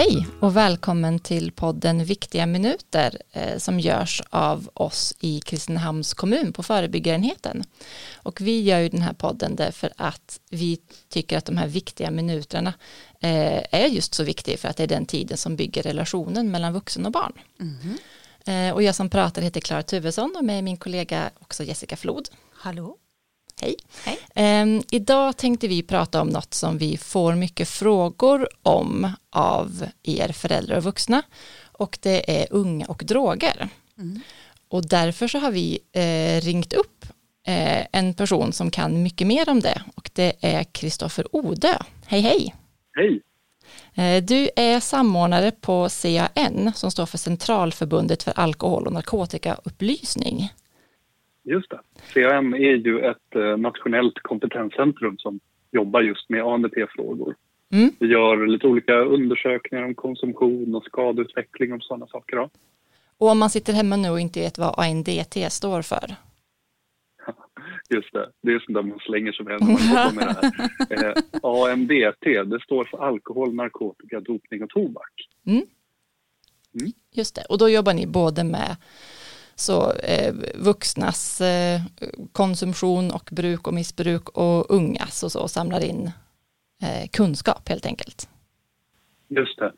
Hej och välkommen till podden Viktiga minuter eh, som görs av oss i Kristinehamns kommun på förebyggarenheten. Och vi gör ju den här podden därför att vi tycker att de här viktiga minuterna eh, är just så viktiga för att det är den tiden som bygger relationen mellan vuxen och barn. Mm. och jag som pratar heter Klara Tuvesson och med min kollega också Jessica Flod. Hallå. Hej. Hej. Um, idag tänkte vi prata om något som vi får mycket frågor om av er föräldrar och vuxna och det är unga och droger. Mm. Och därför så har vi eh, ringt upp eh, en person som kan mycket mer om det och det är Kristoffer Odö. Hej hej! Hej! Eh, du är samordnare på CAN som står för Centralförbundet för alkohol och narkotikaupplysning. Just det. CAN är ju ett eh, nationellt kompetenscentrum som jobbar just med ANDT-frågor. Mm. Vi gör lite olika undersökningar om konsumtion och skadeutveckling och sådana saker. Då. Och om man sitter hemma nu och inte vet vad ANDT står för? Just det, det är sånt där man slänger sig med när man med det här. Eh, AMDT, det står för alkohol, narkotika, dopning och tobak. Mm. Mm. Just det, och då jobbar ni både med så eh, vuxnas eh, konsumtion och bruk och missbruk och ungas och så samlar in eh, kunskap helt enkelt. Just det.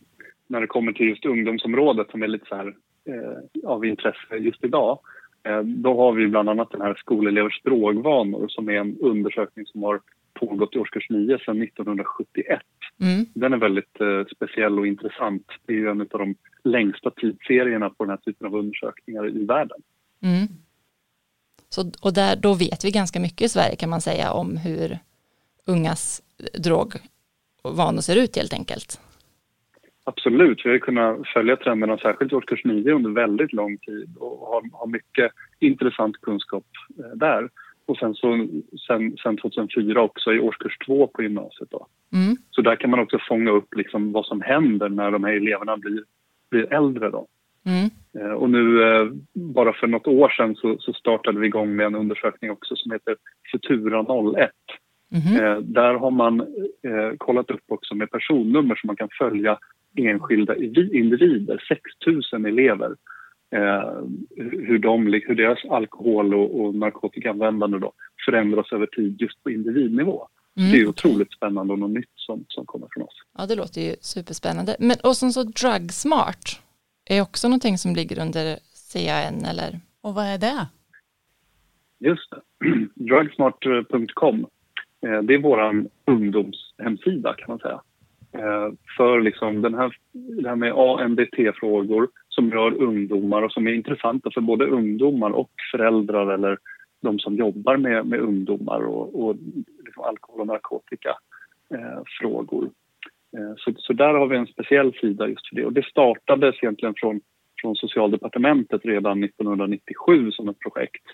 När det kommer till just ungdomsområdet som är lite så här eh, av intresse just idag eh, då har vi bland annat den här skolelevers drogvanor som är en undersökning som har pågått i årskurs 9 sedan 1971. Mm. Den är väldigt eh, speciell och intressant. Det är ju en av de längsta tidsserierna på den här typen av undersökningar i världen. Mm. Så, och där, då vet vi ganska mycket i Sverige kan man säga om hur ungas drogvanor ser ut helt enkelt. Absolut, vi har kunnat följa trenderna särskilt i årskurs 9 under väldigt lång tid och har, har mycket intressant kunskap eh, där. Och sen, så, sen, sen 2004 också i årskurs 2 på gymnasiet. Då. Mm. Så där kan man också fånga upp liksom vad som händer när de här eleverna blir blir äldre. Då. Mm. Eh, och nu eh, bara för något år sedan så, så, startade vi igång med en undersökning också som heter Futura 01. Mm. Där har man eh, kollat upp också med personnummer så man kan följa enskilda individer, 6 000 elever. Eh, hur, de, hur deras alkohol och, och narkotikaanvändande då förändras över tid just på individnivå. Mm. Det är otroligt spännande och något nytt som, som kommer från oss. Ja, det låter ju superspännande. Men och som så Drugsmart är också någonting som ligger under CAN eller? Och vad är det? Just det. Drugsmart.com. Eh, det är vår ungdomshemsida kan man säga. Eh, för liksom den här, det här med ANDT-frågor som rör ungdomar och som är intressanta för både ungdomar och föräldrar eller de som jobbar med, med ungdomar och, och liksom alkohol och narkotikafrågor. Eh, eh, så, så där har vi en speciell sida just för det. Och det startades egentligen från, från Socialdepartementet redan 1997 som ett projekt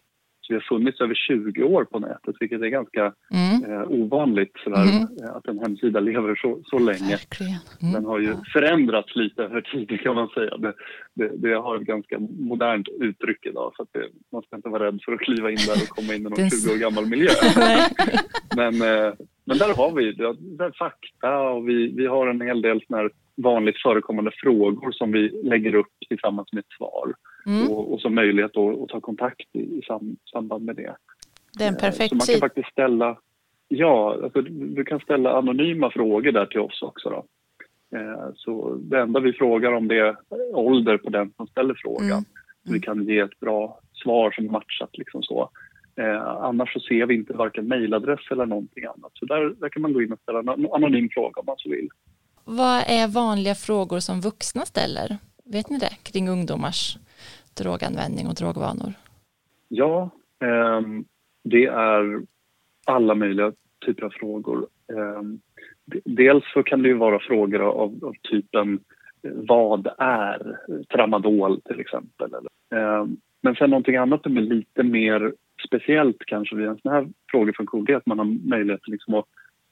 vi har funnits över 20 år på nätet vilket är ganska mm. eh, ovanligt sådär, mm. Eh, att en hemsida lever så, så länge. Mm. Den har ju förändrats lite över tiden kan man säga. Det, det, det har ett ganska modernt uttryck idag så det, man ska inte vara rädd för att kliva in där och komma in i någon 20 år gammal miljö. men, eh, men där har vi där fakta och vi, vi har en hel del vanligt förekommande frågor som vi lägger upp tillsammans med ett svar mm. och, och så möjlighet att, att ta kontakt i, i sam, samband med det. Det är en perfekt Så man kan faktiskt ställa, ja, alltså, du kan ställa anonyma frågor där till oss också. Då. Eh, så det enda vi frågar om det är ålder på den som ställer frågan. Mm. Så vi kan ge ett bra svar som matchat liksom så. Eh, annars så ser vi inte varken mejladress eller någonting annat. Så där, där kan man gå in och ställa en anonym fråga om man så vill. Vad är vanliga frågor som vuxna ställer? Vet ni det? Kring ungdomars droganvändning och drogvanor? Ja, eh, det är alla möjliga typer av frågor. Eh, dels så kan det ju vara frågor av, av typen vad är tramadol till exempel? Eh, men sen någonting annat som är lite mer speciellt kanske vid en sån här frågefunktion det är att man har möjlighet liksom att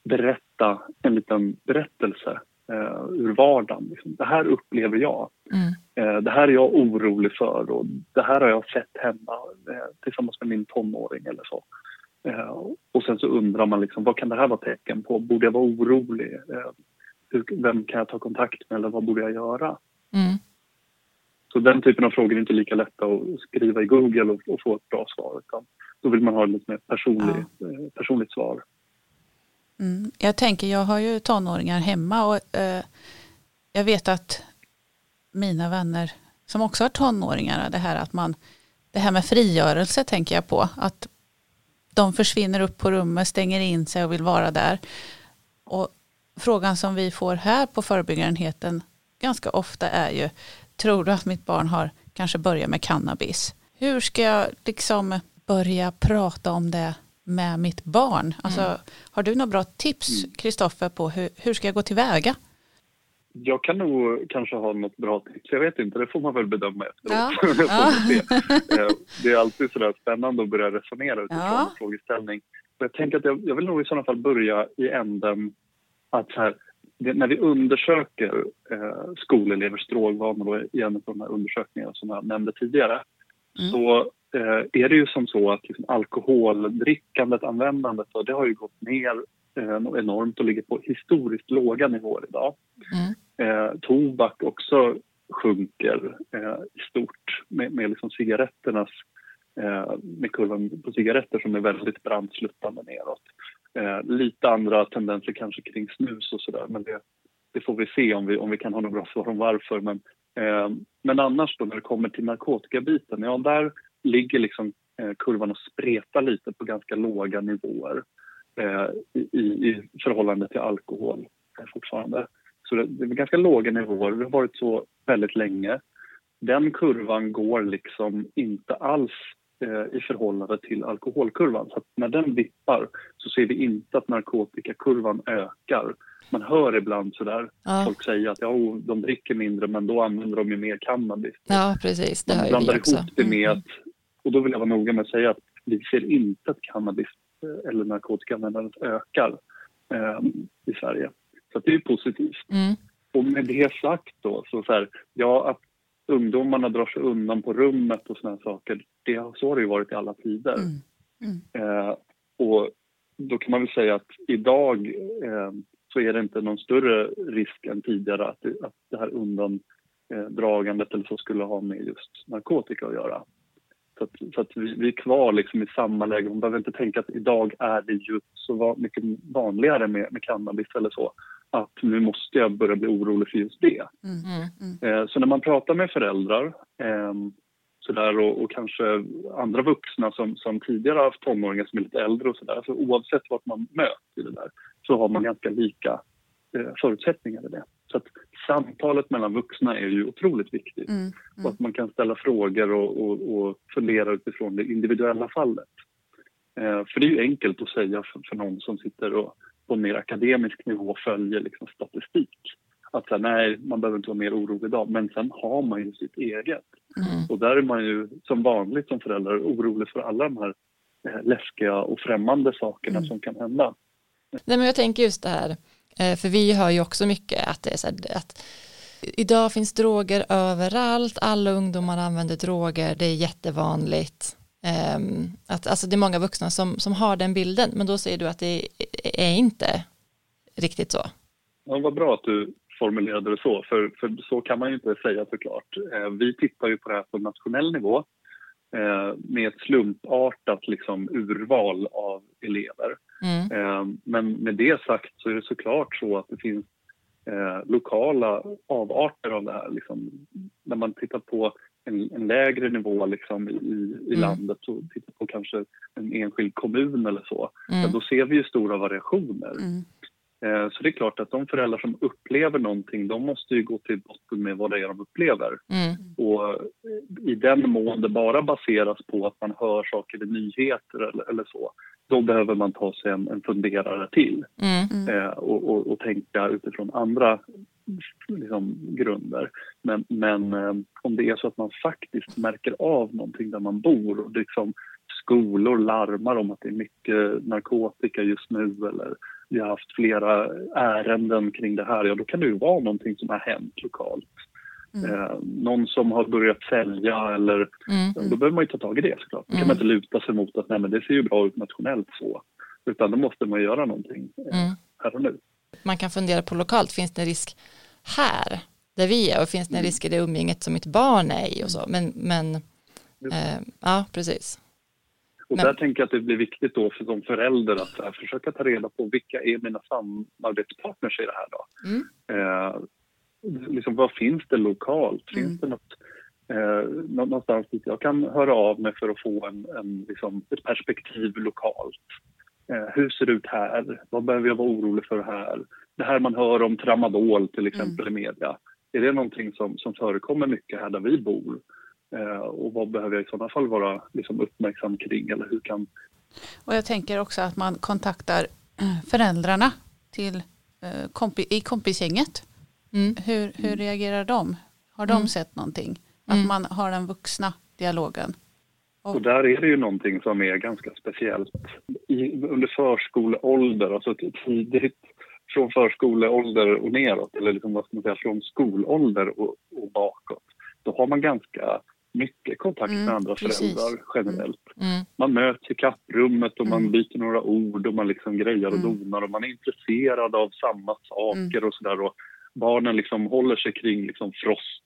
berätta en liten berättelse eh, ur vardagen. Liksom. Det här upplever jag. Mm. Eh, det här är jag orolig för och det här har jag sett hemma eh, tillsammans med min tonåring eller så. Eh, och sen så undrar man liksom, vad kan det här vara tecken på? Borde jag vara orolig? Vem kan jag ta kontakt med eller vad borde jag göra? Mm. Så den typen av frågor är inte lika lätta att skriva i Google och, och få ett bra svar. Utan då vill man ha ett lite mer personlig, ja. personligt svar. Mm. Jag tänker, jag har ju tonåringar hemma och eh, jag vet att mina vänner som också har tonåringar, det här att man, det här med frigörelse tänker jag på, att de försvinner upp på rummet, stänger in sig och vill vara där. Och frågan som vi får här på förebyggarenheten ganska ofta är ju, tror du att mitt barn har kanske börjat med cannabis? Hur ska jag liksom börja prata om det med mitt barn? Alltså, mm. Har du några bra tips, mm. Kristoffer, på hur, hur ska jag gå tillväga? Jag kan nog kanske ha något bra tips. Jag vet inte, det får man väl bedöma efteråt. Ja. ja. det är alltid sådär spännande att börja resonera utifrån ja. en frågeställning. Jag tänker att jag, jag, vill nog i sådana fall börja i änden att här, det, när vi undersöker eh, skolelevers drogvanor i en av de här undersökningarna som jag nämnde tidigare mm. så eh, är det ju som så att liksom, alkoholdrickandet, användandet, det har ju gått ner eh, enormt och ligger på historiskt låga nivåer idag. Mm. Eh, tobak också sjunker eh, i stort med, med liksom cigaretternas eh, med kurvan på cigaretter som är väldigt brant sluttande neråt. Eh, lite andra tendenser kanske kring snus och sådär men det, det, får vi se om vi, om vi kan ha några bra svar om varför. Men, eh, men annars då när det kommer till narkotikabiten, ja där ligger liksom eh, kurvan och spretar lite på ganska låga nivåer eh, i, i förhållande till alkohol eh, fortfarande. Så det, är ganska låga nivåer. Det har varit så väldigt länge. Den kurvan går liksom inte alls eh, i förhållande till alkoholkurvan. Så när den vippar så ser vi inte att narkotikakurvan ökar. Man hör ibland sådär ja. folk säga att ja, de dricker mindre men då använder de ju mer cannabis. Ja, precis. Det Man blandar ihop det med mm. att, och då vill jag vara noga med att säga att vi ser inte att cannabis eh, eller narkotikaanvändandet ökar eh, i Sverige. Så det är positivt. Mm. Och med det sagt då, så, så här, ja att ungdomarna drar sig undan på rummet och såna saker, det, så har det ju varit i alla tider. Mm. Mm. Eh, och då kan man väl säga att idag eh, så är det inte någon större risk än tidigare att, att det här undandragandet eller så skulle ha med just narkotika att göra. Så att, så att vi, vi, är kvar liksom i samma läge. Man behöver inte tänka att idag är det ju så mycket vanligare med, med cannabis eller så att nu måste jag börja bli orolig för just det. Mm, mm. mm. Eh, så när man pratar med föräldrar eh, sådär, och, och, kanske andra vuxna som, som tidigare har haft tonåringar som är lite äldre och sådär, så oavsett vart man möter det där så har man ganska lika eh, förutsättningar i det. Så att samtalet mellan vuxna är ju otroligt viktigt. Mm, mm. Och att man kan ställa frågor och, och, och fundera utifrån det individuella fallet. Eh, för det är ju enkelt att säga för, för någon som sitter och på en mer akademisk nivå följer liksom statistik. Att säga, nej, man behöver inte vara mer orolig idag. Men sen har man ju sitt eget. Mm. Och där är man ju som vanligt som förälder orolig för alla de här eh, läskiga och främmande sakerna mm. som kan hända. Nej, men jag tänker just det här, eh, för vi hör ju också mycket att det är så här, att idag finns droger överallt, alla ungdomar använder droger, det är jättevanligt. Um, att, alltså det är många vuxna som, som har den bilden, men då säger du att det är inte riktigt så. Ja, vad bra att du formulerade det så, för, för så kan man ju inte säga såklart. Eh, vi tittar ju på det här på nationell nivå eh, med ett slumpartat liksom, urval av elever. Mm. Eh, men med det sagt så är det såklart så att det finns eh, lokala avarter av det här. Liksom, när man tittar på lägre nivå liksom, i, i mm. landet och tittar på kanske en enskild kommun eller så, mm. ja, då ser vi ju stora variationer. Mm. Eh, så det är klart att de föräldrar som upplever någonting, de måste ju gå till botten med vad det är de upplever. Mm. Och eh, i den mån det bara baseras på att man hör saker i nyheter eller, eller så, då behöver man ta sig en, en funderare till mm. eh, och, och, och, tänka utifrån andra liksom, grunder. Men, men eh, om det är så att man faktiskt märker av någonting där man bor och liksom skolor larmar om att det är mycket narkotika just nu eller vi har haft flera ärenden kring det här, ja då kan det ju vara någonting som har hänt lokalt. Mm. Eh, någon som har börjat sälja eller mm. då behöver man ju ta tag i det såklart. Då kan mm. man inte luta sig mot att nej men det ser ju bra ut nationellt så. Utan då måste man göra någonting eh, mm. här och nu. Man kan fundera på lokalt, finns det en risk här där vi är och finns det en mm. risk i det umgänget som mitt barn är i och så. Men, men eh, ja, precis. Och men, där tänker jag att det blir viktigt då för som förälder att här, försöka ta reda på vilka är mina samarbetspartners i det här då? Mm. Eh, liksom, vad finns det lokalt? Finns mm. det något eh, någonstans dit jag kan höra av mig för att få en, en liksom, ett perspektiv lokalt? Eh, hur ser det ut här? Vad behöver jag vara orolig för här? Det här man hör om tramadol till exempel mm. i media. Är det någonting som, som förekommer mycket här där vi bor? Eh, och vad behöver jag i sådana fall vara liksom, uppmärksam kring? Eller hur kan... Och jag tänker också att man kontaktar föräldrarna till, eh, kompi, i kompisgänget. Mm. Hur, hur reagerar de? Har de mm. sett någonting? Att mm. man har den vuxna dialogen. Och där är det ju någonting som är ganska speciellt. I, under förskoleålder, alltså tidigt från förskoleålder och neråt, eller liksom, vad ska man säga, från skolålder och, och bakåt, då har man ganska mycket kontakt med mm, andra precis. föräldrar generellt. Mm. mm. Man möts i kapprummet och man mm. byter några ord och man liksom grejar och mm. donar och man är intresserad av samma saker och sådär. Barnen liksom håller sig kring liksom frost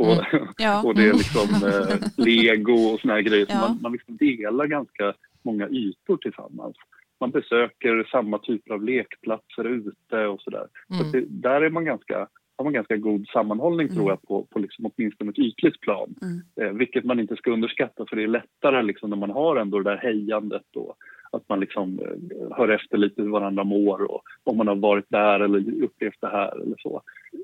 och, mm. ja. och det är liksom eh, lego och såna här grejer. Ja. Så man, man liksom delar ganska många ytor tillsammans. Man besöker samma typer av lekplatser ute och sådär. Mm. Så det, där är man ganska, har man ganska god sammanhållning mm. tror jag på, på liksom åtminstone ett ytligt plan. Mm. Eh, vilket man inte ska underskatta för det är lättare liksom när man har ändå det där hejandet och att man liksom eh, hör efter lite hur varandra mår och om man har varit där eller upplevt det här eller så.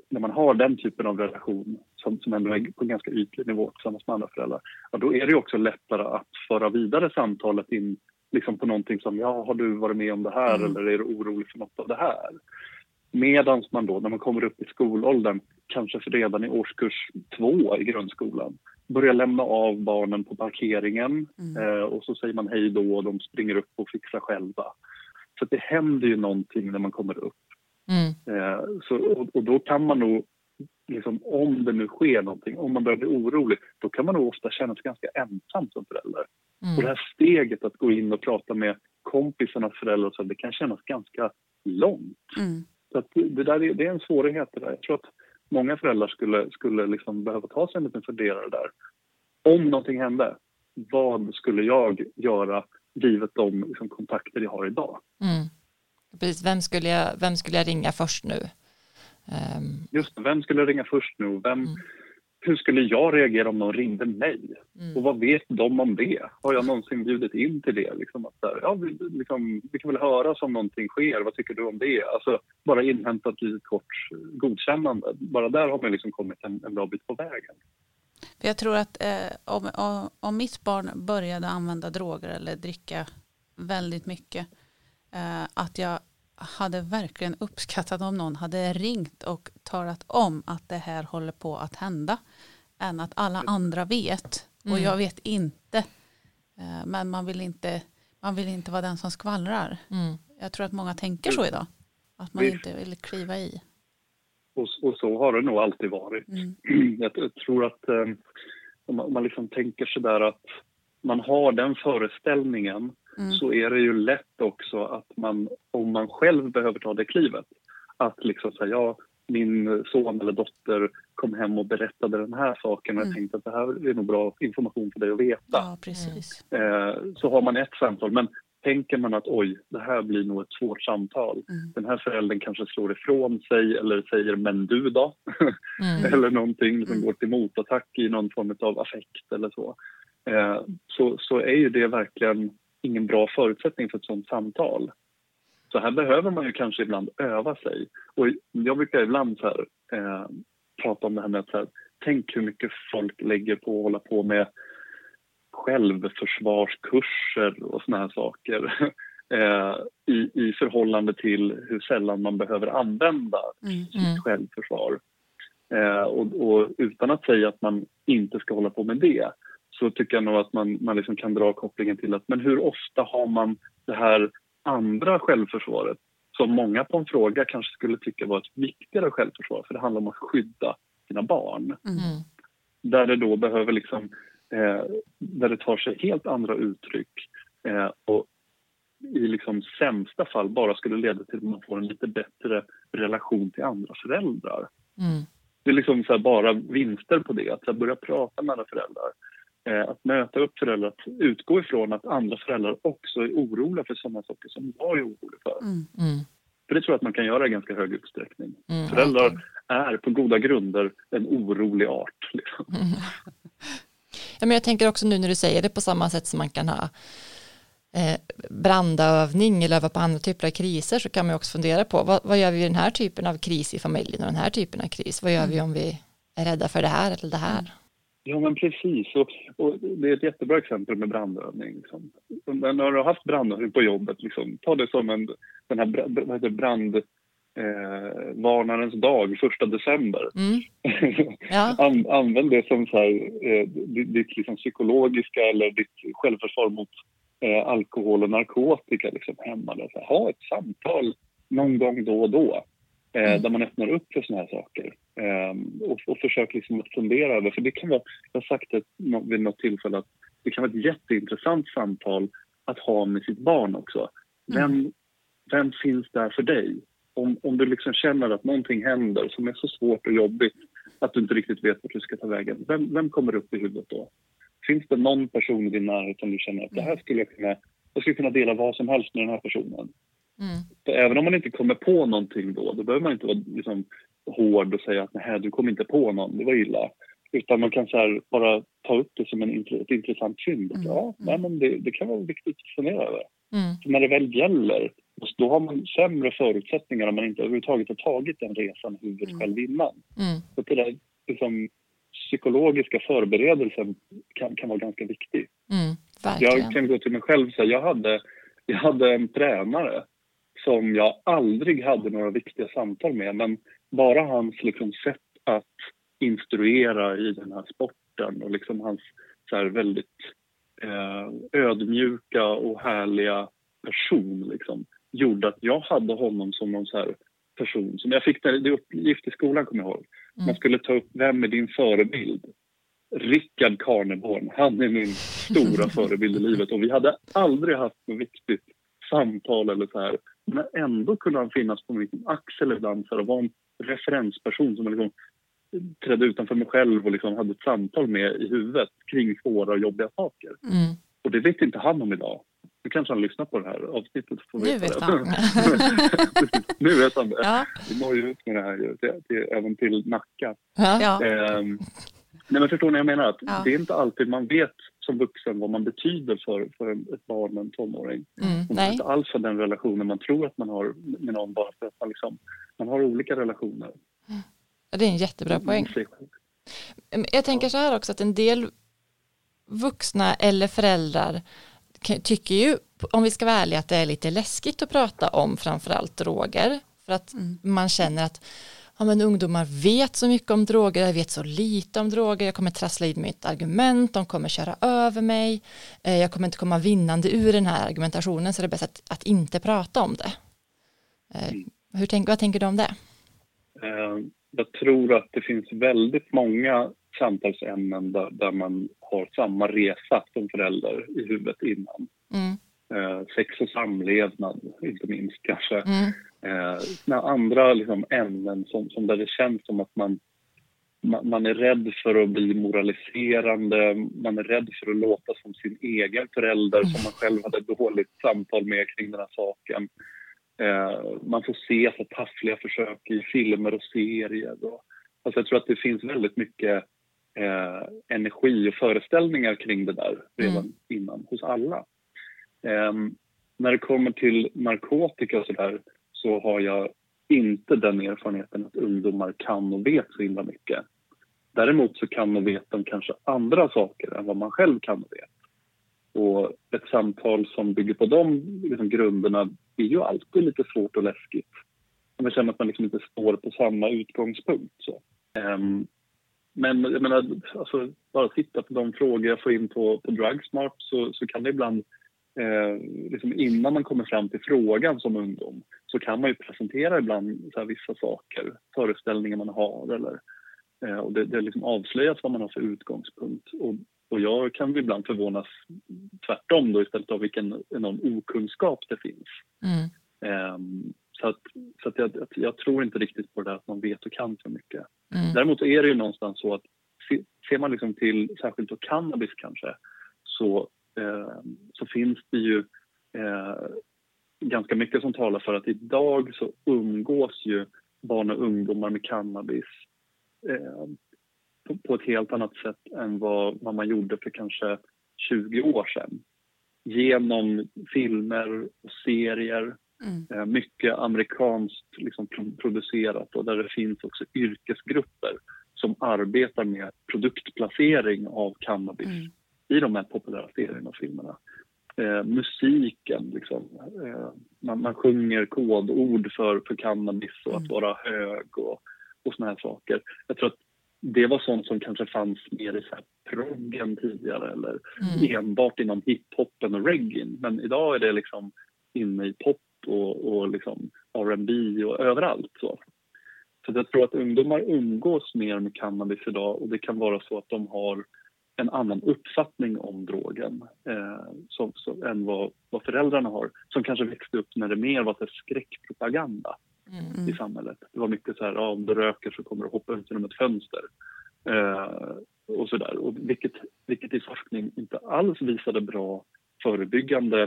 När man har den typen av relation som, som ändå är på en ganska ytlig nivå tillsammans med andra föräldrar, ja, då är det också lättare att föra vidare samtalet in liksom på någonting som ja, har du varit med om det här mm. eller är du orolig för något av det här? Medan man då, när man kommer upp i skolåldern, kanske redan i årskurs två i grundskolan, börjar lämna av barnen på parkeringen mm. eh, och så säger man hej då och de springer upp och fixar själva. Så det händer ju någonting när man kommer upp. Mm. Eh, så, och, och, då kan man nog, liksom, om det nu sker någonting, om man börjar bli orolig, då kan man nog ofta känna sig ganska ensam som förälder. Mm. Och det här steget att gå in och prata med kompisarnas föräldrar, så det kan kännas ganska långt. Mm. Så det, där är, det är en svårighet det där. Jag tror att många föräldrar skulle, skulle liksom behöva ta sig en liten funderare där. Om någonting hände, vad skulle jag göra givet de liksom, kontakter jag har idag? Mm. Precis, vem skulle, jag, vem skulle jag ringa först nu? Um... Just vem skulle jag ringa först nu? Vem, mm hur skulle jag reagera om någon ringde mig? Mm. Och vad vet de om det? Har jag någonsin bjudit in till det? Liksom att där, ja, vi, liksom, vi kan väl höra om någonting sker, vad tycker du om det? Alltså, bara inhämta ett litet kort godkännande. Bara där har man liksom kommit en, en bra bit på vägen. För jag tror att eh, om, om mitt barn började använda droger eller dricka väldigt mycket, eh, att jag hade verkligen uppskattat om någon hade ringt och talat om att det här håller på att hända. Än att alla andra vet. Och mm. jag vet inte. Eh, men man vill inte, man vill inte vara den som skvallrar. Mm. Jag tror att många tänker så idag. Att man inte vill kliva i. Och, och så har det nog alltid varit. Mm. Jag tror att eh, om man, om man liksom tänker sådär att man har den föreställningen mm. så är det ju lätt också att man, om man själv behöver ta det klivet, att liksom säga ja, min son eller dotter kom hem och berättade den här saken och mm. jag tänkte att det här är nog bra information för dig att veta. Ja, precis. Eh, så har man ett samtal. Men tänker man att oj, det här blir nog ett svårt samtal. Mm. Den här föräldern kanske slår ifrån sig eller säger men du då? Mm. eller någonting som mm. går till motattack i någon form av affekt eller så. Eh, så, så är ju det verkligen ingen bra förutsättning för ett sådant samtal. Så här behöver man ju kanske ibland öva sig. Och jag brukar ibland så här, eh, prata om det här med att här, tänk hur mycket folk lägger på att hålla på med självförsvarskurser och såna här saker eh, i, i förhållande till hur sällan man behöver använda mm, sitt mm. självförsvar. Eh, och, och, utan att säga att man inte ska hålla på med det så tycker jag nog att man, man liksom kan dra kopplingen till att men hur ofta har man det här andra självförsvaret som många på en fråga kanske skulle tycka var ett viktigare självförsvar för det handlar om att skydda sina barn. Mm. Där det då behöver liksom, eh, där det tar sig helt andra uttryck. Eh, och i liksom sämsta fall bara skulle leda till att man får en lite bättre relation till andra föräldrar. Mm. Det är liksom bara vinster på det, att börja prata med andra föräldrar. Eh, att möta upp föräldrar, att utgå ifrån att andra föräldrar också är oroliga för samma saker som jag är orolig för. Mm. Mm. För det tror jag att man kan göra i ganska hög utsträckning. Mm. Föräldrar är på goda grunder en orolig art. Liksom. Ja, men jag tänker också nu när du säger det på samma sätt som man kan ha eh, brandövning eller öva på andra typer av kriser så kan man också fundera på vad, vad gör vi i den här typen av kris i familjen och den här typen av kris? Vad gör vi om vi är rädda för det här eller det här? Ja, men precis. Och, och det är ett jättebra exempel med brandövning. Liksom. När du har haft brandövning på jobbet, liksom, ta det som en den här brand eh, varnarens dag, första december. Mm. Ja. An, använd det som så här, eh, ditt, ditt liksom psykologiska eller ditt självförsvar mot eh, alkohol och narkotika liksom, hemma. Där. Här, ha ett samtal någon gång då och då Mm. där man öppnar upp för såna här saker. Eh, och, och försök liksom att fundera över, för det kan vara, jag har sagt det vid något tillfälle att det kan vara ett jätteintressant samtal att ha med sitt barn också. Vem, vem finns där för dig? Om, om du liksom känner att någonting händer som är så svårt och jobbigt att du inte riktigt vet vart du ska ta vägen. Vem, vem kommer upp i huvudet då? Finns det någon person i din närhet som du känner att det här skulle jag kunna, jag skulle kunna dela vad som helst med den här personen? Mm. Även om man inte kommer på någonting då, då behöver man inte vara liksom hård och säga att nej, du kom inte på någon, det var illa. Utan man kan här bara ta upp det som en, ett intressant fynd. Mm. Ja, nej, men det, det kan vara viktigt att fundera över. Mm. För när det väl gäller, då har man sämre förutsättningar om man inte överhuvudtaget har tagit den resan i huvudet Mm. själv innan. Mm. Så det där liksom, psykologiska förberedelsen kan, kan vara ganska viktig. Mm. Jag kan gå till mig själv och säga, jag hade, jag hade en tränare som jag aldrig hade några viktiga samtal med, men bara hans liksom, sätt att instruera i den här sporten och liksom hans så här, väldigt eh, ödmjuka och härliga person liksom, gjorde att jag hade honom som någon så här person. Som jag fick det, det uppgift i skolan, kommer jag ihåg. Man Mm. skulle ta upp vem är din förebild? Rickard Karneborn, han är min stora förebild i livet och vi hade aldrig haft något viktigt samtal eller så här. Men ändå kunde han finnas på min axel ibland här, och vara en referensperson som jag liksom trädde utanför mig själv och liksom hade ett samtal med i huvudet kring svåra och jobbiga saker. Mm. Och det vet inte han om idag. Nu kanske han lyssnar på det här avsnittet får Nu vet det. han. nu vet han det. Ja. Vi når ju ut med det här ju, till, till, även till Nacka. Ja. Ehm, nej men förstår ni, jag menar att Ja. det är inte alltid man vet som vuxen vad man betyder för, för ett barn och en tonåring. Mm. Och man Nej. inte alls har den relationen man tror att man har med någon bara för att man, liksom, man har olika relationer. Det är en jättebra poäng. Men Jag tänker så här också att en del vuxna eller föräldrar tycker ju, om vi ska vara ärliga, att det är lite läskigt att prata om framförallt droger. För att man känner att ja, men ungdomar vet så mycket om droger, jag vet så lite om droger, jag kommer trassla in mitt argument, de kommer köra över mig, eh, jag kommer inte komma vinnande ur den här argumentationen, så det är bäst att, att inte prata om det. Eh, Hur tänk, vad tänker du om det? Eh, jag tror att det finns väldigt många samtalsämnen där, där man har samma resa som förälder i huvudet innan. Mm, sex och samlevnad, inte minst kanske. mm, Eh, andra liksom, ämnen som, som där det känns som att man, man, man är rädd för att bli moraliserande, man är rädd för att låta som sin egen förälder som man själv hade ett dåligt samtal med kring den här saken. Eh, man får se så taffliga försök i filmer och serier. Och, alltså jag tror att det finns väldigt mycket eh, energi och föreställningar kring det där redan innan hos alla. Ehm, när det kommer till narkotika och så där så har jag inte den erfarenheten att ungdomar kan och vet så himla mycket. Däremot så kan och vet de kanske andra saker än vad man själv kan och vet. Och ett samtal som bygger på de liksom, grunderna är ju alltid lite svårt och läskigt. Man känner att man liksom inte står på samma utgångspunkt. Så. Ehm, men jag menar, alltså, bara titta på de frågor jag får in på, på Drugsmart så, så kan det ibland eh, liksom innan man kommer fram till frågan som ungdom så kan man ju presentera ibland så vissa saker, föreställningar man har eller eh, och det, det liksom avslöjas vad man har för utgångspunkt. Och Och jag kan ibland förvånas tvärtom då istället av vilken enorm okunskap det finns. Mm. Um, så att, så att jag, jag, tror inte riktigt på det att man vet och kan för mycket. Mm. Däremot är det ju någonstans så att ser man liksom till särskilt då cannabis kanske så, så finns det ju eh, ganska mycket som talar för att idag så umgås ju barn och ungdomar med cannabis eh, på, ett helt annat sätt än vad, man gjorde för kanske 20 år sedan. Genom filmer och serier, mm. eh, mycket amerikanskt liksom, producerat och där det finns också yrkesgrupper som arbetar med produktplacering av cannabis mm. I de här populära serierna och filmerna. Eh, musiken, liksom. Eh, man, man sjunger kodord för, för cannabis och mm. att vara hög och, och såna här saker. Jag tror att det var sånt som kanske fanns mer i så här proggen tidigare eller mm. enbart inom hiphopen och reggae. Men idag är det liksom inne i pop och, och liksom R&B och överallt. Så. Så jag tror att ungdomar umgås mer med cannabis idag och det kan vara så att de har en annan uppfattning om drogen eh, som, som, än vad, vad, föräldrarna har. Som kanske växte upp när det mer var så skräckpropaganda mm. i samhället. Det var mycket så här, ja, om du röker så kommer du hoppa ut genom ett fönster. Eh, och så där. Och vilket, vilket i forskning inte alls visade bra förebyggande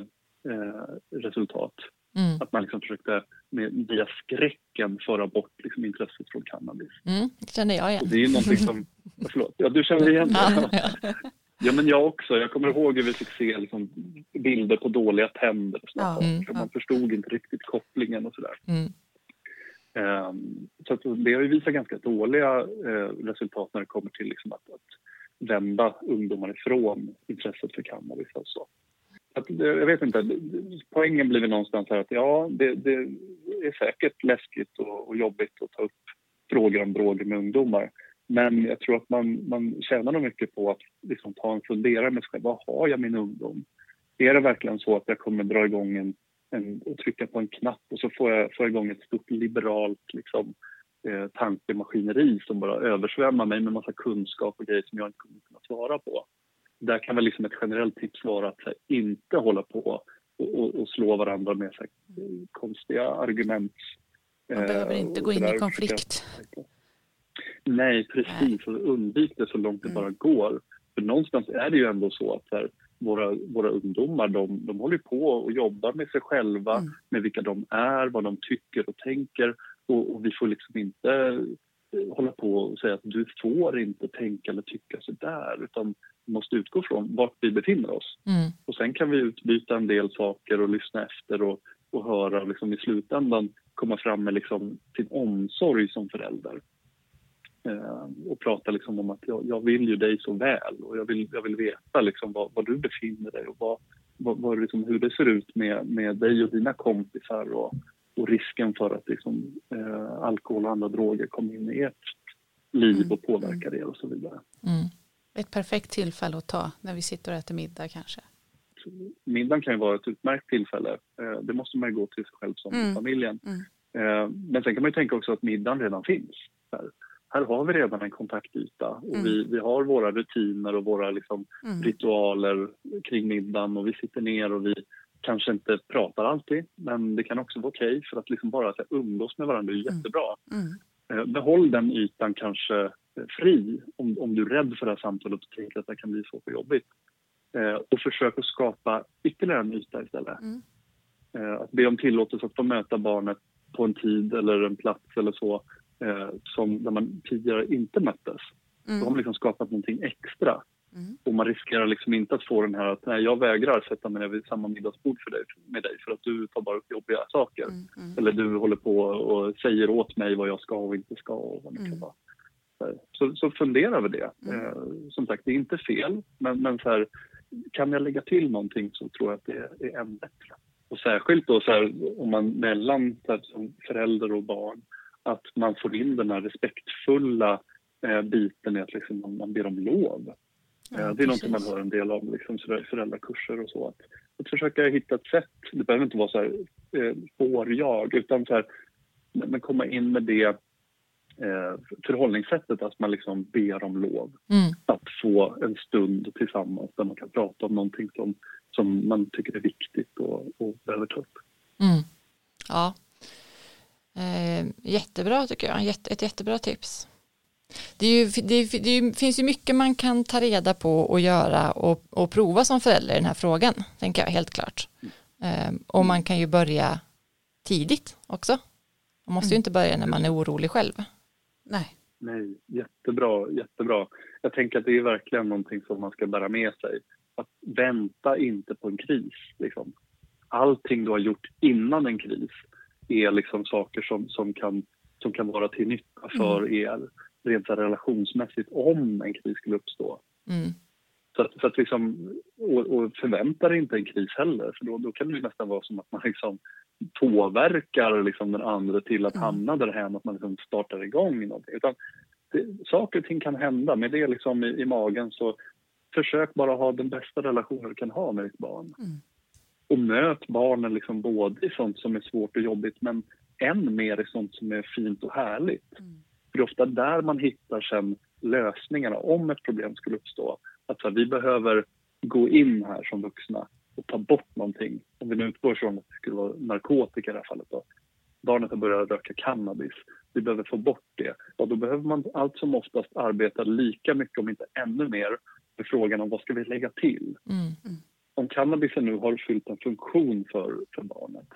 eh, resultat. Mm. Att man liksom försökte med, via skräcken föra bort liksom, intresset från cannabis. Mm, det känner jag igen. Och det är någonting som, förlåt, ja du känner igen det? Ja, ja. men jag också. Jag kommer ihåg hur vi fick se liksom, bilder på dåliga tänder. Och ja, mm, Man förstod inte riktigt kopplingen och sådär. Mm. Um, så det har ju visat ganska dåliga uh, resultat när det kommer till liksom, att, att vända ungdomar ifrån intresset för cannabis. Alltså att, jag vet inte, poängen blir väl någonstans här att ja, det, det är säkert läskigt och, och, jobbigt att ta upp frågor om droger med ungdomar. Men jag tror att man, man tjänar nog mycket på att liksom ta en funderare med sig själv. Vad har jag min ungdom? Är det verkligen så att jag kommer dra igång en, en och trycka på en knapp och så får jag få igång ett stort liberalt liksom, eh, tankemaskineri som bara översvämmar mig med massa kunskap och grejer som jag inte kommer kunna svara på? Där kan väl liksom ett generellt tips vara att här, inte hålla på och, och, och, slå varandra med så här, konstiga argument. Man behöver eh, inte gå in i konflikt. Nej, precis. Och undvik det så långt det mm. bara går. För någonstans är det ju ändå så att här, våra, våra ungdomar de, de håller på och jobbar med sig själva, mm. med vilka de är, vad de tycker och tänker. Och, och vi får liksom inte eh, hålla på och säga att du får inte tänka eller tycka så där utan måste utgå från vart vi befinner oss. Mm. Och sen kan vi utbyta en del saker och lyssna efter och, och höra och liksom i slutändan komma fram med liksom sin omsorg som förälder. Eh, och prata liksom om att jag, jag, vill ju dig så väl och jag vill, jag vill veta liksom var, var du befinner dig och vad, vad, vad liksom, hur det ser ut med, med dig och dina kompisar och, och risken för att liksom, eh, alkohol och andra droger kommer in i ert liv mm. och påverkar er och så vidare. Mm. Ett perfekt tillfälle att ta när vi sitter och äter middag kanske. Middagen kan ju vara ett utmärkt tillfälle. Eh, det måste man ju gå till sig själv som mm. familjen. Mm. Eh, men sen kan man ju tänka också att middagen redan finns. Här, här har vi redan en kontaktyta och mm. vi, vi har våra rutiner och våra liksom mm. ritualer kring middagen och vi sitter ner och vi kanske inte pratar alltid men det kan också vara okej okay för att liksom bara att umgås med varandra är mm. jättebra. Mm. Eh, behåll den ytan kanske fri om, om du är rädd för det här samtalet och tänker att det kan bli så för jobbigt. Eh, och försök att skapa ytterligare en yta istället. Mm. Eh, att be om tillåtelse att få möta barnet på en tid eller en plats eller så eh, som där man tidigare inte möttes. Mm. Då har man liksom skapat någonting extra. Mm. Och man riskerar liksom inte att få den här att nej, jag vägrar sätta mig vid samma middagsbord för dig, med dig för att du tar bara upp jobbiga saker. Mm. mm. Eller du håller på och säger åt mig vad jag ska och inte ska och vad det kan mm. vara. Så, så fundera över det. Mm. Eh, som sagt, det är inte fel, men, men så här, kan jag lägga till någonting så tror jag att det är än bättre. Och särskilt då så här, om man mellan så här, som förälder och barn, att man får in den här respektfulla eh, biten i att liksom, man, ber om lov. Ja, eh, det är något man hör en del om liksom, föräldrakurser och så. Att, att försöka hitta ett sätt, det behöver inte vara så här, eh, får jag, utan så här, men komma in med det förhållningssättet att man liksom ber om lov. Mm. Att få en stund tillsammans där man kan prata om någonting som, som man tycker är viktigt och, och behöver ta upp. Mm. Ja, eh, jättebra tycker jag, Jätte, ett jättebra tips. Det, ju, det, det, finns ju mycket man kan ta reda på och göra och, och prova som förälder i den här frågan, tänker jag helt klart. Eh, och man kan ju börja tidigt också. Man måste ju inte börja när man är orolig själv. Nej. Nej, jättebra, jättebra. Jag tänker att det är verkligen någonting som man ska bära med sig. Att vänta inte på en kris. Liksom. Allting du har gjort innan en kris är liksom saker som, som, kan, som kan vara till nytta för mm. er rent relationsmässigt om en kris skulle uppstå. Mm. Så att, så att liksom, och, och förvänta dig inte en kris heller för då, då kan det nästan vara som att man liksom påverkar liksom den andra till att mm. hamna där hem, att man liksom startar igång någonting. Utan det, saker och ting kan hända. Med det liksom i, i, magen så försök bara ha den bästa relationen du kan ha med ditt barn. Mm. Och möt barnen liksom både i sånt som är svårt och jobbigt men än mer i sånt som är fint och härligt. Mm. För det är ofta där man hittar sen lösningarna om ett problem skulle uppstå. Att här, vi behöver gå in här som vuxna och ta bort någonting. Om vi nu utgår från att det skulle vara narkotika i det här fallet. Då. Barnet har börjat röka cannabis. Vi behöver få bort det. Och då behöver man allt som oftast arbeta lika mycket, om inte ännu mer, med frågan om vad ska vi lägga till. Mm. Om cannabisen nu har fyllt en funktion för, för barnet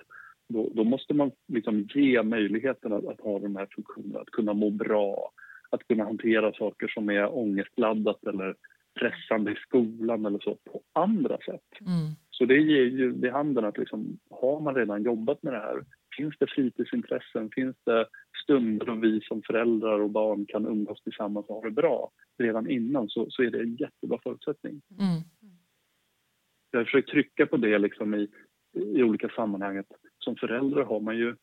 då, då måste man liksom ge möjligheten att, att, ha de här funktionerna, att kunna må bra, att kunna hantera saker som är ångestladdat eller pressande i skolan eller så på andra sätt. Mm. Så det ger ju vid handen att liksom, har man redan jobbat med det här, finns det fritidsintressen, finns det stunder då vi som föräldrar och barn kan umgås tillsammans och ha det bra redan innan så, så är det en jättebra förutsättning. Mm. Jag har försökt trycka på det liksom i, i olika sammanhang. Att som förälder har man ju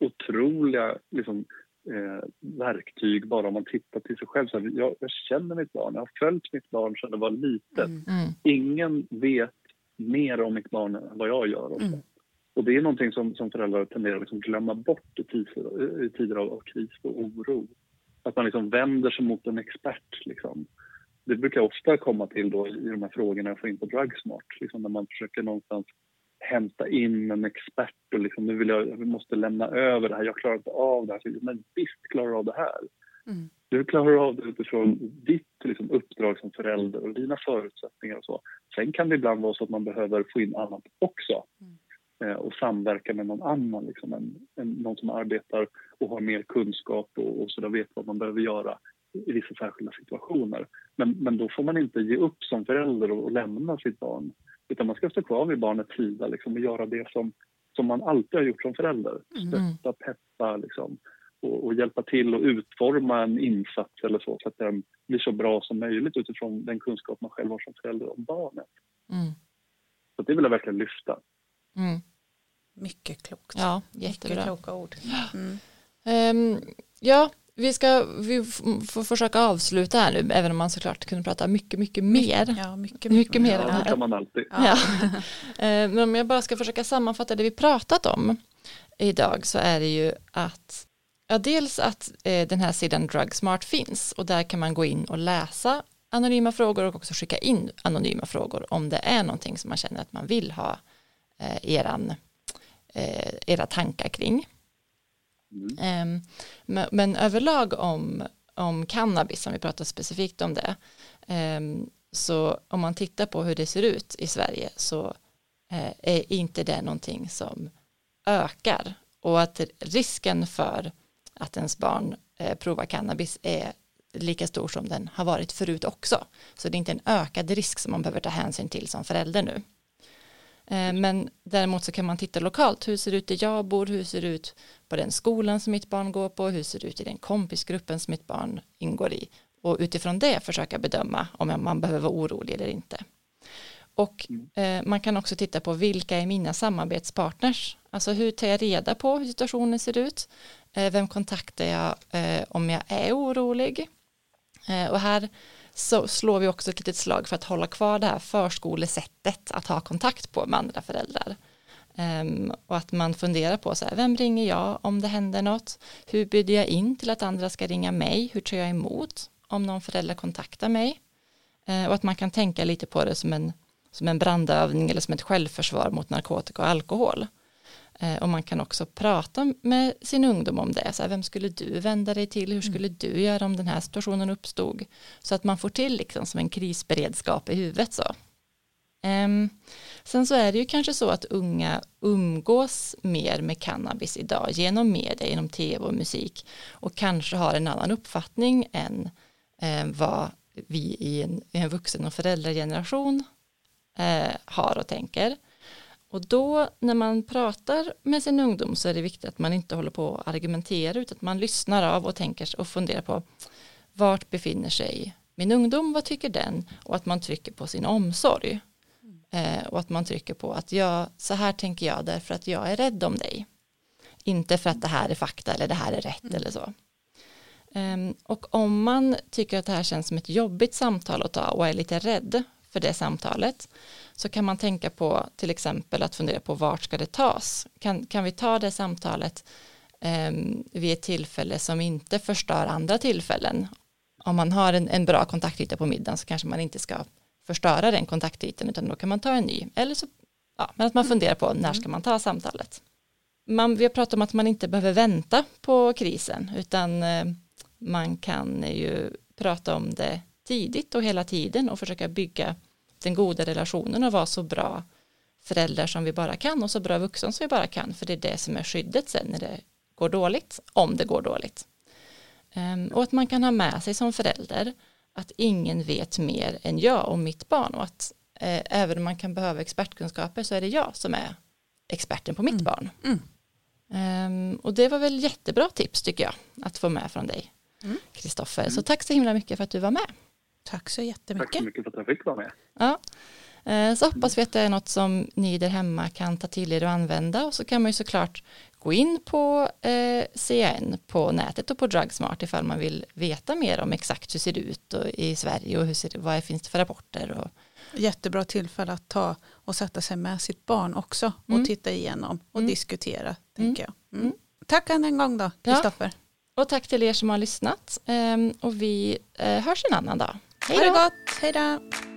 otroliga liksom, eh, verktyg bara om man tittar till sig själv. Så här, jag, jag, känner mitt barn, jag har följt mitt barn sedan det var litet. Mm. mm. Ingen vet mer om mitt barn än vad jag gör. Mm. Och det är någonting som, som föräldrar tenderar att liksom glömma bort i tider, i tider av, av kris och oro. Att man liksom vänder sig mot en expert. Liksom. Det brukar ofta komma till då i de här frågorna jag får in på Drugsmart, liksom när man försöker någonstans hämta in en expert och liksom, nu vill jag, jag måste lämna över det här, jag klarar inte av det här. Men visst klarar du av det här. Mm. Du klarar av det utifrån ditt liksom, uppdrag som förälder och dina förutsättningar och så. Sen kan det ibland vara så att man behöver få in annat också mm. eh, och samverka med någon annan, liksom, en, en, någon som arbetar och har mer kunskap och, och så där vet vad man behöver göra i vissa särskilda situationer. Men, men då får man inte ge upp som förälder och, och lämna sitt barn utan man ska stå kvar vid barnets sida liksom, och göra det som, som man alltid har gjort som förälder. Mm. Stötta, peppa liksom, och, och, hjälpa till att utforma en insats eller så, så att den blir så bra som möjligt utifrån den kunskap man själv har som förälder om barnet. Mm. Så det vill jag verkligen lyfta. Mm. Mycket klokt. Ja, jättebra. Mycket kloka ord. Mm. Um, ja, vi ska vi får försöka avsluta här nu, även om man såklart kunde prata mycket, mycket mer. Ja, mycket, mycket, mycket mer. Ja, det kan man alltid. Ja. Eh, men om jag bara ska försöka sammanfatta det vi pratat om idag så är det ju att ja, dels att eh, den här sidan Drugsmart finns och där kan man gå in och läsa anonyma frågor och också skicka in anonyma frågor om det är någonting som man känner att man vill ha eh, eran, eh, era tankar kring. Mm. Um, men, men, överlag om, om cannabis, om vi pratar specifikt om det, um, så om man tittar på hur det ser ut i Sverige så uh, är inte det någonting som ökar och att risken för att ens barn eh, provar cannabis är lika stor som den har varit förut också. Så det är inte en ökad risk som man behöver ta hänsyn till som förälder nu. Eh, men däremot så kan man titta lokalt, hur ser det ut där jag bor, hur ser det ut på den skolan som mitt barn går på, hur ser det ut i den kompisgruppen som mitt barn ingår i och utifrån det försöka bedöma om man behöver vara orolig eller inte. Och eh, man kan också titta på vilka är mina samarbetspartners, alltså hur tar jag reda på hur situationen ser ut, eh, vem kontaktar jag eh, om jag är orolig eh, och här så slår vi också ett litet slag för att hålla kvar det här förskolesättet att ha kontakt på med andra föräldrar. Um, och att man funderar på så här, vem ringer jag om det händer något? Hur bjuder jag in till att andra ska ringa mig? Hur tar jag emot om någon förälder kontaktar mig? Uh, och att man kan tänka lite på det som en, som en brandövning eller som ett självförsvar mot narkotika och alkohol. Uh, och man kan också prata med sin ungdom om det. Så här, vem skulle du vända dig till? Hur skulle mm. du göra om den här situationen uppstod? Så att man får till liksom som en krisberedskap i huvudet. Så. Um, sen så är det ju kanske så att unga umgås mer med cannabis idag genom media, genom tv och musik och kanske har en annan uppfattning än eh, vad vi i en, i en vuxen och föräldrageneration eh, har och tänker. Och då när man pratar med sin ungdom så är det viktigt att man inte håller på att argumentera utan att man lyssnar av och tänker och funderar på vart befinner sig min ungdom, vad tycker den och att man trycker på sin omsorg. Eh, och att man trycker på att jag, så här tänker jag därför att jag är rädd om dig. Inte för att det här är fakta eller det här är rätt mm. eller så. Um, och om man tycker att det här känns som ett jobbigt samtal att ta och är lite rädd för det samtalet så kan man tänka på till exempel att fundera på vart ska det tas? Kan, kan vi ta det samtalet um, vid ett tillfälle som inte förstör andra tillfällen? Om man har en, en bra kontaktyta på middagen så kanske man inte ska förstöra den kontaktytan utan då kan man ta en ny. Eller så, ja, men att man funderar på när ska man ta samtalet. Man, vi har pratat om att man inte behöver vänta på krisen utan eh, man kan ju prata om det tidigt och hela tiden och försöka bygga den goda relationen och vara så bra föräldrar som vi bara kan och så bra vuxna som vi bara kan för det är det som är skyddet sen när det går dåligt, om det går dåligt. Um, och att man kan ha med sig som förälder att ingen vet mer än jag om mitt barn och att eh, även om man kan behöva expertkunskaper så är det jag som är experten på mitt mm. barn. Mm. Um, och det var väl jättebra tips tycker jag att få med från dig Kristoffer. Mm. Så tack så himla mycket för att du var med. Tack så jättemycket. Tack så mycket för att jag fick vara med. Ja. Eh, så hoppas vi att det är något som ni där hemma kan ta till er och använda och så kan man ju såklart gå in på eh, CAN på nätet och på Drugsmart ifall man vill veta mer om exakt hur ser det ut i Sverige och hur ser, vad finns det för rapporter. Och... Jättebra tillfälle att ta och sätta sig med sitt barn också och mm. titta igenom och mm. diskutera. tänker mm. jag. Mm. Tack än en gång då, Kristoffer. Ja. Och tack till er som har lyssnat ehm, och vi eh, hörs en annan dag. Hej då! Ha det gott, hej då!